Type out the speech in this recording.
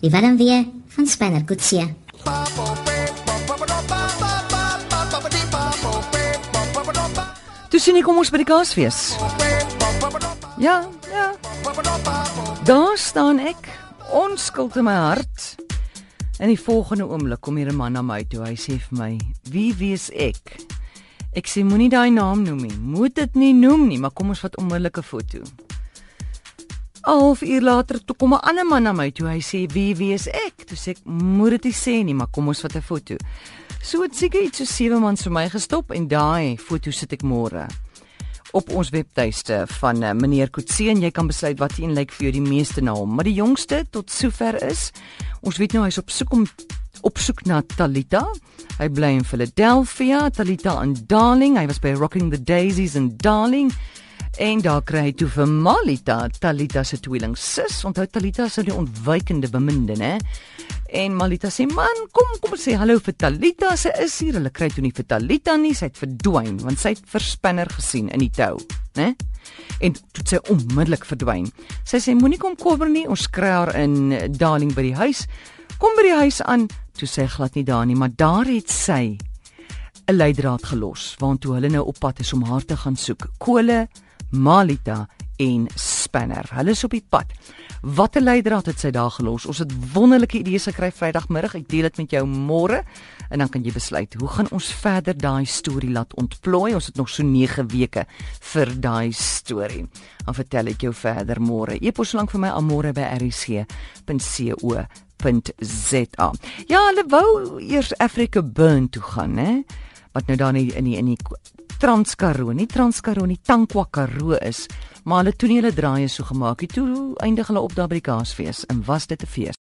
Die warm weer van Spanner Kutsie. Toe sien ek kom ons by die Kaasfees. Ja, ja. Daar staan ek, onskuld in my hart. In die volgende oomblik kom hier 'n man na my toe. Hy sê vir my: "Wie wees ek?" Ek sê moenie daai naam noem nie. Moet dit nie noem nie, maar kom ons vat onmiddellik 'n foto. 'n Half uur later toe kom 'n ander man na my toe. Hy sê: "Wie wees ek?" Toe sê ek: "Moet dit nie sê nie, maar kom ons vat 'n foto." So het seker iets so sewe maande vir my gestop en daai foto sit ek môre op ons webtuiste van uh, meneer Kutse en jy kan besluit wat een lyk vir jou die meeste na hom. Maar die jongste tot sover is, ons weet nou hy's op soek om op soek na Talita. Hy bly in Philadelphia, Talita in Darling. Hy was by Rocking the Daisies in Darling. En daar kry hy toe vir Malita, Talita se tweeling sis. Onthou Talita sou die ontwykende beminde, né? En Malita sê: "Man, kom kom sê hallo vir Talita. Sy is hier. Hulle kry toe nie vir Talita nie. Sy het verdwyn want sy het verspinner gesien in die tou, né? En toe sy onmiddellik verdwyn. Sy sê: "Moenie kom kober nie. Ons kry haar in Darling by die huis. Kom by die huis aan." Toe sê glad nie daar nie, maar daar het sy 'n leidraad gelos waartoe hulle nou op pad is om haar te gaan soek. Kole, Malita en Spanner. Hulle is op die pad. Watter leidraad het sy daar gelos? Ons het wonderlike idees gekry Vrydagmiddag. Ek deel dit met jou môre en dan kan jy besluit hoe gaan ons verder daai storie laat ontplooi. Ons het nog so 9 weke vir daai storie. Dan vertel ek jou verder môre. Epos lank vir my almôre by rc.co.za. Ja, hulle wou eers Africa Burn toe gaan, hè? Wat nou die in die, in die Transkaroo, nie Transkaroo nie, Tankwa Karoo is, maar hulle toe nie hulle draaie so gemaak het. Toe eindig hulle op daar by die Kaasfees en was dit 'n fees.